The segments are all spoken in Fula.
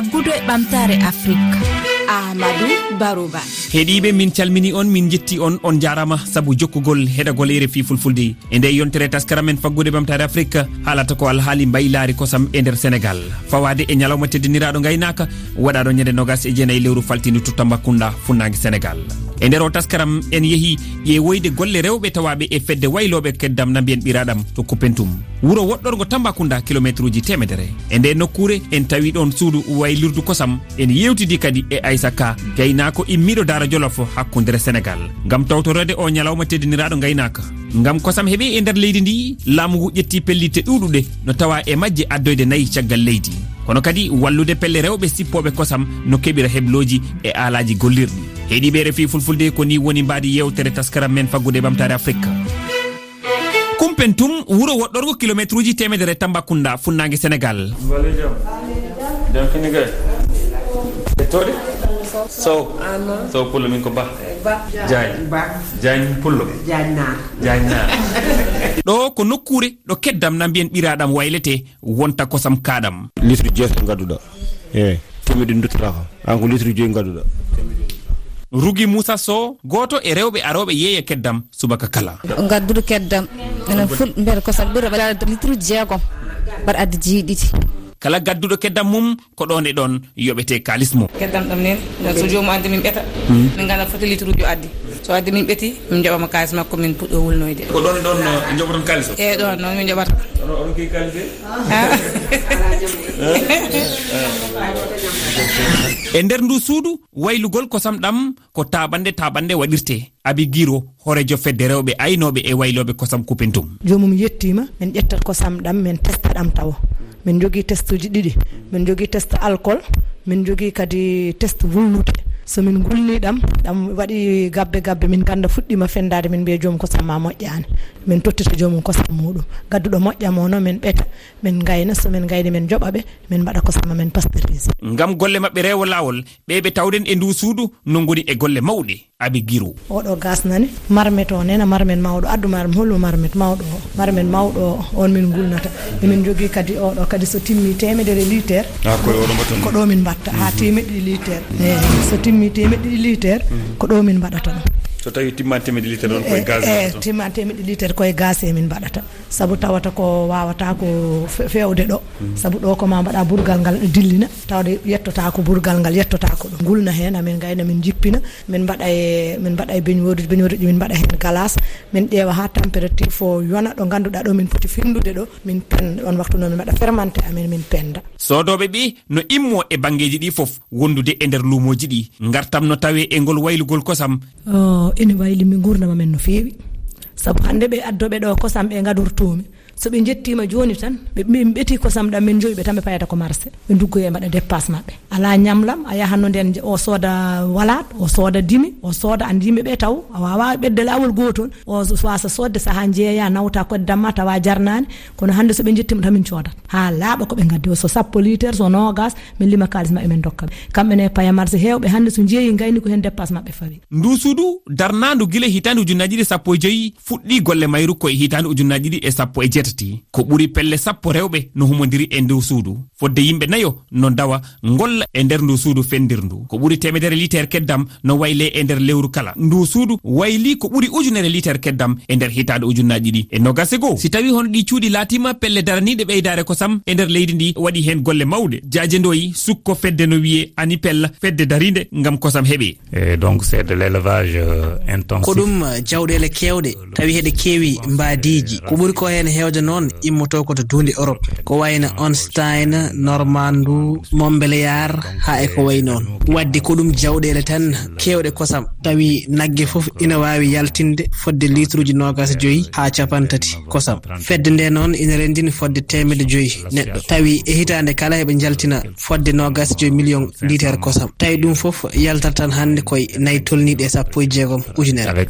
faggudu e ɓamtare afrique. Amadou barouba. Heeɗiɓe min calmini on min jetti on on jarama saabu jokkugol heɗagol rfi fulfulde. E nde yontere taskara men faggude ɓamtare afrique haalata ko alhaali mbaylaari kosam e nder sénégal. Fawade e ñalawma teddiniraɗo gaynaka waɗaɗo ñande nogas e jeenayyi lewru faltini totta funnague sénégal. e nder o taskaram en yeehi ƴeewoyde golle rewɓe tawaɓe e fedde wayloɓe keddam na mbiyen ɓiraɗam to kupentum wuuro woɗɗorgo tambacounda kilométre uji temedere. E nde nokkure en tawi ɗon suudu waylirdu kosam. En yewtidi kadi e aissa ka gaynako immiɗo dara jolof hakkudere sénégal. Gam tawtorede o ñalawma teddiniraɗo gaynaka. Gam kosam heeɓi e nder leydi ndi laamu ngu ƴetti pellitte ɗuɗuɗe no tawa e majje addoyde nayyi caggal leydi. Kono kadi wallude pelle rewɓe sippoɓe kosam no keɓira hebloji e alaji gollirɗi. heeɗiɓe refi fulfulde ko ni woni mbaadi yewtere taskaram men faggude e ɓamtare afrique kumpen tum wuro woɗɗorgo kilométre uji temedere tambakunda funnague sénégal. E Toɗe sow. Sow pullo min ko ba. Diagne diagne pullo. Diagnar ɗo ko nokkure ɗo keddam na mbiyen ɓiraɗam waylete wonta kosam kaɗam litre jeeto gadduɗa eyi temedde duttorako an ko litre joyi gadduɗa rugi moussa sow goto e rewɓe aroɓe yeeya keddam subaka kala. Gaddude keddam. Enen ful mbiyata kosam ɓuuri waɗade litre jeegom. Mbaɗa addi jeeɗiɗi kala gadduɗo keddam mum ko ɗon e ɗon yoɓete kalis mum. Keddam ɗam nen so jomum addi min ɓeeta hmm. min ganda foti litre uji o addi. so wadde min ɓeeti min joɓama kalis makko min puɗɗo wulnoyde. Ko ɗon ɗon joɓoton kalis o? Eyyi ɗon noon min joɓata oɗon kii kalis e nder ndu suudu waylugol kosam ɗam ko taɓande taɓande waɗirte. Abi guiro horejo fedde rewɓe aynoɓe e wayloɓe kosam kupentum jomum yettima min ƴettat kosam ɗam min testa ɗam tawa. Min jogui test uji ɗiɗi min jogui test alcool min jogui kadi test wulnude. somin gulli ɗam ɗam waɗi gabbe gabbe min ganda fuɗɗima fendade min mbiya joomum kosam ma moƴƴani. Min tottita joomum kosam muɗum. Gadduɗo moƴƴamo no min ɓeeta min gayna somin gayni min joɓa ɓe min mbaɗa kosama men pasteurise gam golle mabɓe rewo lawol ɓeɓe tawɗen e ndu suudu no goni e golle mawɗe. abi giro oɗo gasnani marmet o nena marmen mawɗo addumar holmo marmet mawɗo o. Marmen mawɗo o on min gulnata. Emin jogui kadi oɗo kadi so timmi temedere litere ko ɗo min mbatta. Ha temeɗɗiɗi litere eyi so timmi temeɗɗiɗi litere ko ɗo min mbaɗata ɗum. so tawi timman temedde litre on koye eh, gaz eh, e timman temedde litre koye gas emin mbaɗata. Saabu tawata ko wawata ko fewde ɗo. Hmm. Saabu ɗo koma mbaɗa burgal ngal ɗo dillina. Tawde yettota ko burgal ngal yettota ko ɗo gulna hen amin gayna min jippina. Min mbaɗa e min mbaɗa e beñoruji beñoruji min mbaɗa hen galas min ƴeewa ha température fo yona ɗo ganduɗa ɗo min poti findude ɗo. Min penda on waktu noon min mbaɗa fermenté amin min penda. Sodoɓe ɓe no immo e banggueji ɗi foof wondude e nder lumoji ɗi. Gartam no tawe e ngol waylugol kosam. Oh, ene wayli mi gurdama men no feewi saabu hande ɓe addoɓe ɗo kosam ɓe gadortomi so ɓe jettima joni tan min ɓeti kosam ɗam min joyi ɓe tan ɓe payata ko marché. Ɓe duggoye mbaɗa dépasse maɓɓe. Ala ñamlam a yahanno nden o sooda walat o sooda dimi o sooda andi yimɓeɓe taw a wawa ɓedde lawol gotol o wasa sodde saaha jeeya nawta koddamma tawa jarnani kono hande soɓe jettima tan min codat ha laaɓa koɓe gaddi o so sappo litere so nogas min lima kalis maɓɓe min dokkaɓe kamɓene paya marché hewɓe hande so jeeyi gayni ko hen dépasse maɓɓe fawi. Ndu suudu darnadu guila e hitande ujunnaji ɗi sappo e joyyi fuɗɗi golle mayru koye hitande ujunnaji ɗi e sappo e jeeta yewtiti ko ɓuri pelle sappo rewɓe no humodiri e ndew suudu. Fodde yimɓe nayo no dawa golla e nder ndu suudu fendir ndu. Ko ɓuri temedere litere keddam no wayle e nder lewru kala. Ndu suudu wayli ko ɓuri ujunere litere keddam e nder hitade ujunnaji ɗi. E nogase goo si tawi hono ɗi cuuɗi laatima pelle daraniɗe ɓeydare kosam e nder leydi ndi waɗi hen golle mawɗe. Jajendoyi sukko fedde no wiye ani pella fedde darinde gam kosam heeɓe e donc c'est de l'élevage euh, intensif. Ko ɗum jawɗele kewɗe tawi heɗe keewi mbadiji ko ɓuri ko hen hewde arde noon immoto koto duundi europe. Ko wayno onstein normandu montbéléyar ha e ko way noon. Wadde ko ɗum jawɗele tan kewɗe kosam. Tawi nagge foof ina wawi yaltinde fodde litre uji nogas joyyi ha capantati kosam. Fedde nde noon ina rendini fodde temedde joyyi neɗɗo tawi e hitande kala heɓe jaltina fodde nogas joyi million litere kosam. Tawi ɗum foof yaltat tan hande koye nayi tolniɗe e sappo e jeegom ujunere.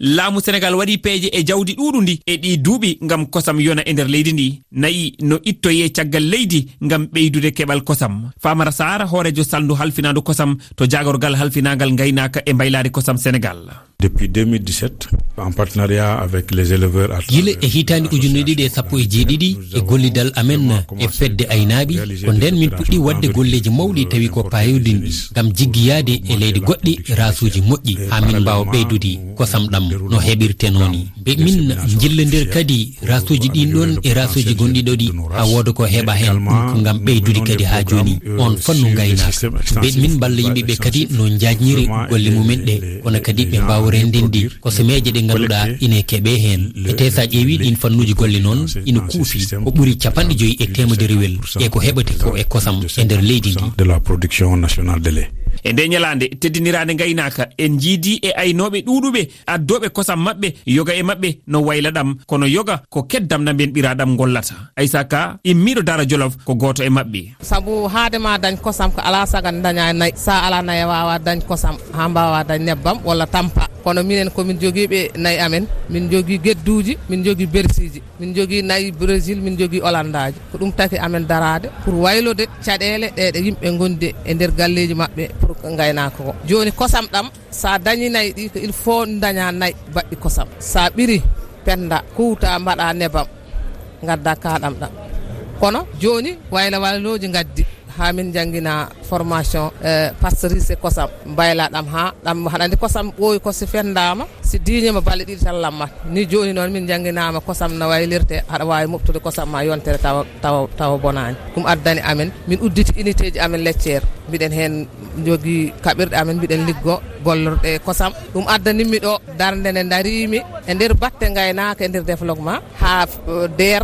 Laamu sénégal waɗi peeje e jawdi ɗuɗundi e ɗi duuɓi ngam kosam yona e nder leydi ndi nayi no ittoye caggal leydi ngam ɓeydude keɓal kosam famara sara hoorejo saldu halfinandu kosam to jagorgal halfinagal gaynaka e mbaylari kosam sénégal depuis 2017 en partenariat avec les éleveurs gila e hitande ujunne ɗiɗi e sappo e jeeɗiɗi e gollidal amen e fedde aynaaɓi ko nden min puɗɗi wadde golleji mawɗi tawi ko payodinɗi gam jiggiyaade e leydi goɗɗi rasuji moƴƴi ha min mbawa ɓeydude kosam ɗam no heɓirtenoni ni ɓe min jillodir kadi rasuji ɗin ɗon e rasuji gonɗi ɗoɗi ha wooda ko heɓa hen ɗum ko gam ɓeydude kadi ha joni on fannu gaynaka ɓe min balla yimɓeɓe kadi no jajniri golle mumen ɗe. Kono kadi ɓe mbawa rendinde kosomeje ɗe ganduɗa ine keeɓe hen ete sa ƴeewi ɗin fannuji golle noon ina kuufi. Ko ɓuuri capanɗe joyyi e temederewel e ko heɓate ko e kosam e nder leydi ndi. e nde ñalande teddinirade gaynaka en jiidi e aynoɓe ɗuɗuɓe addoɓe kosam mabɓe yoga e mabɓe no wayla ɗam kono yoga ko keddam namben ɓiraɗam gollata aissaka immiɗo dara jolof ko goto e mabɓe saabu haadema dañ kosam ko ala sagan daña nayyi sa ala nayyi wawa dañ kosam ha mbawa dañ nebbam walla tampa. kono minen komin joguiɓe nayyi amen min jogui guedduji min jogui bersiji min jogui nayyi brésil min jogui holandaji ko ɗum taki amen darade pour waylode caɗele ɗe ɗe yimɓe gondi e nder galleji mabɓe pour gaynaka ko. Joni kosam ɗam sa dañi nayyi ɗi ko il faut daña nayyi baɗɗi kosam. Sa ɓiri penda kuuta mbaɗa nebam gadda kaɗam ɗam. Kono joni wayla wayloji gaddi ha min jangguina formation e pastorise e kosam. Mbaylaɗam ha ɗam haɗandi kosam ɓooyi koso fendama si diñima balle ɗiɗi tan lammat ni joni noon min jangguinama kosam no waylirte haɗa wawi moftude kosam ma yontere tawa tawa tawa bonani. Ɗum addani amen. Min udditi unité ji amen leccere mbiɗen hen jogui kaɓirɗe amen mbiɗen liggo gollorɗe kosam. Ɗum addanimmi ɗo darde nde darimi e nder batte gaynaka e nder développement. Ha deer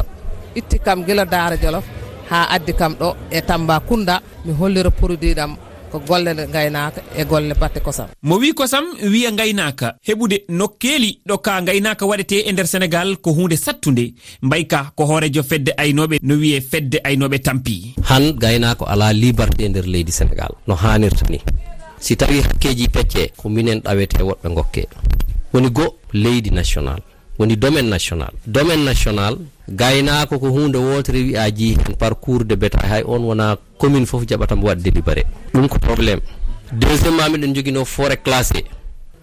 itti kam guila daara jolof. ha addi kam ɗo e tamba kunda mi hollira produit ɗam ko golle gaynaka e golle batte kosam. Mo wi kosam wiya gaynaka heɓude nokkeeli ɗo ka gaynaka waɗete e nder sénégal ko hunde sattude mbayka ko hoorejo fedde aynoɓe no wiye fedde aynoɓe tampi. Han gaynako ala liberté e nder leydi sénégal no hannirta ni. Si tawi hakkeji pecce ko minen ɗawete woɗɓe gokke woni go leydi national. woni domaine national. Domaine national gaynako ko hunde wotere wiya jii hen parcours de bétail. Hay on wona commune foof jaɓatamo waɗ délibéré ɗum ko probléme deuxièmement miɗen joguino forêt classé.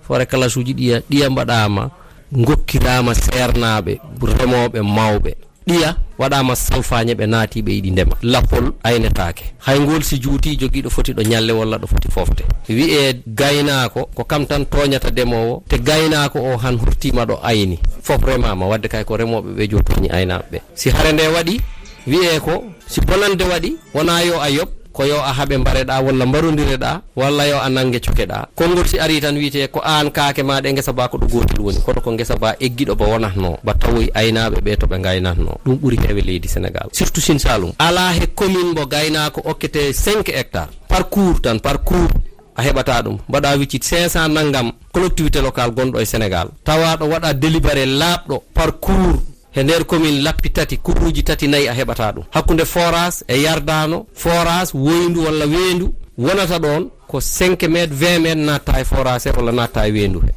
Forêt classe uji ɗiya ɗiya mbaɗama gokkirama sernaɓe remoɓe mawɓe. Ɗiya waɗama salfañe ɓe naati ɓe yiɗi ndema. Lappol aynetake hay ngol si juuti joguiɗo foti ɗo ñalle walla ɗo foti fofte wiye gaynako ko kam tan toñata ndemowo te gaynako o han hurtima ɗo ayni. Fof remama wadde kay ko remoɓe ɓe jo toñi aynaɓe ɓe. Si hare nde waɗi wiye ko si bonande waɗi wona yo a yob ko yo a haɓe mbareɗa walla mbarodireɗa walla yo a nangue cokeɗa konngol si ari tan wiyete ko an kaake maɗe guesa ba ko ɗo gotel woni koto ko guesa ba egguiɗo ba wonatno ba tawoy aynaɓe ɓe to ɓe gaynatno ɗum ɓuuri heewe leydi sénégal. Surtout sin salum ala he commune mo gaynako okkete 5 hectare parcours tan parcours a heɓata ɗum. Mbaɗa wiccit 500 naggam collectivité local gonɗo e sénégal. Tawa ɗo waɗa délibéré laaɓɗo parcours e nder commune lappi tati kuruji tati nayyi a heɓata ɗum. Hakkude forage e yardano forage woyndu walla weendu wonata ɗon ko 5 métre 20 métre natta e forage he walla natta e weendu he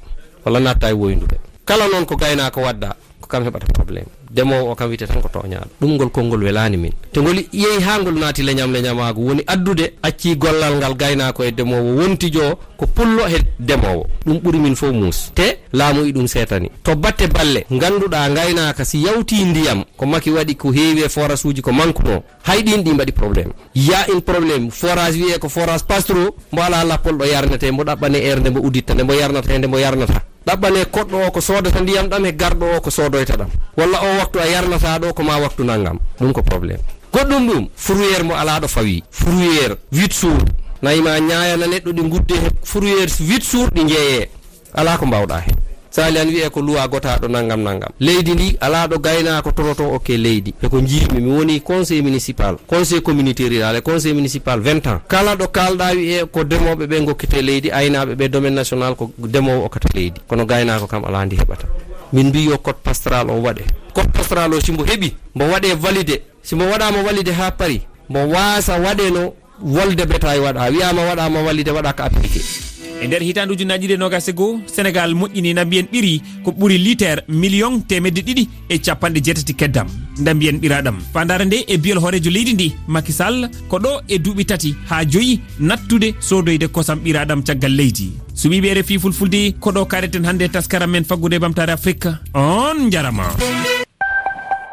walla natta e woyndu he. Kala noon ko gaynako wadda? kam heɓata probléme ndemowo o kam wiyete tan ko toñaɗo ɗum ngol konngol welani min. Te ngol yeehi ha ngol naati leñam leñamago woni addude acci gollal ngal gaynako e ndemowo. Wontijo ko pullo he ndemowo. Ɗum ɓuuri min fof muus. Te laamu i ɗum setani to batte balle ganduɗa gaynaka si yawti ndiyam ko maki waɗi ko heewi e forage uji ko manqueno hay ɗin ɗi mbaɗi probléme ya une probléme forage wiye ko forage pastro mbo ala lappol ɗo yarnete mbo ɗaɓɓane air nde mbo uditta nde mbo yarnata e nde mbo yarnata. ɗaɓɓane koɗɗo o ko sodata ndiyam ɗam e garɗo o ko sodoyta ɗam. Walla o waktu a yarnata ɗo ko ma waktu naggam ɗum ko probléme goɗɗum ɗum fourriére mo alaɗo fawi. Fourriére huit sour nayima ñayana neɗɗo ɗi gudde he fourriére huit sour ɗi jeeye ala ko mbawɗa hen sali an wiye ko luwa gotaɗo naggam naggam leydi ndi alaɗo gaynako toroto okke leydi. Eko jiimi mi woni conseil municipal. Conseil communautaire rural e conseil municipal 20 ans. Kala ɗo kalɗa wiye ko ndemoɓe ɓe gokkite leydi aynaɓe ɓe domaine national ko ndemowo okkata leydi. Kono gaynako kam ala ndi heɓata. Min mbi yo code pastoral o waɗe. Code pastoral o simo heeɓi mbo waɗe validé simo waɗama validé ha paari mbo wasa waɗeno wolde betaye waɗa. Wiyama waɗama validé waɗa ko appliqué. e nder hitande ujunaji ɗiɗi e nogas e goho sénégal moƴƴini nambiyen ɓiri ko ɓuuri litere million temedde ɗiɗi e capanɗe jeetati keddam. Dambiyen ɓiraɗam. Fandare nde e biyol hoorejo leydi ndi makisall ko ɗo e duuɓi tati ha joyi nattude sodoyde kosam ɓiraɗam caggal leydi. Suɓiɓe refi fulfulde koɗo kareten hande taskaram men faggude e bamtare afrique on jarama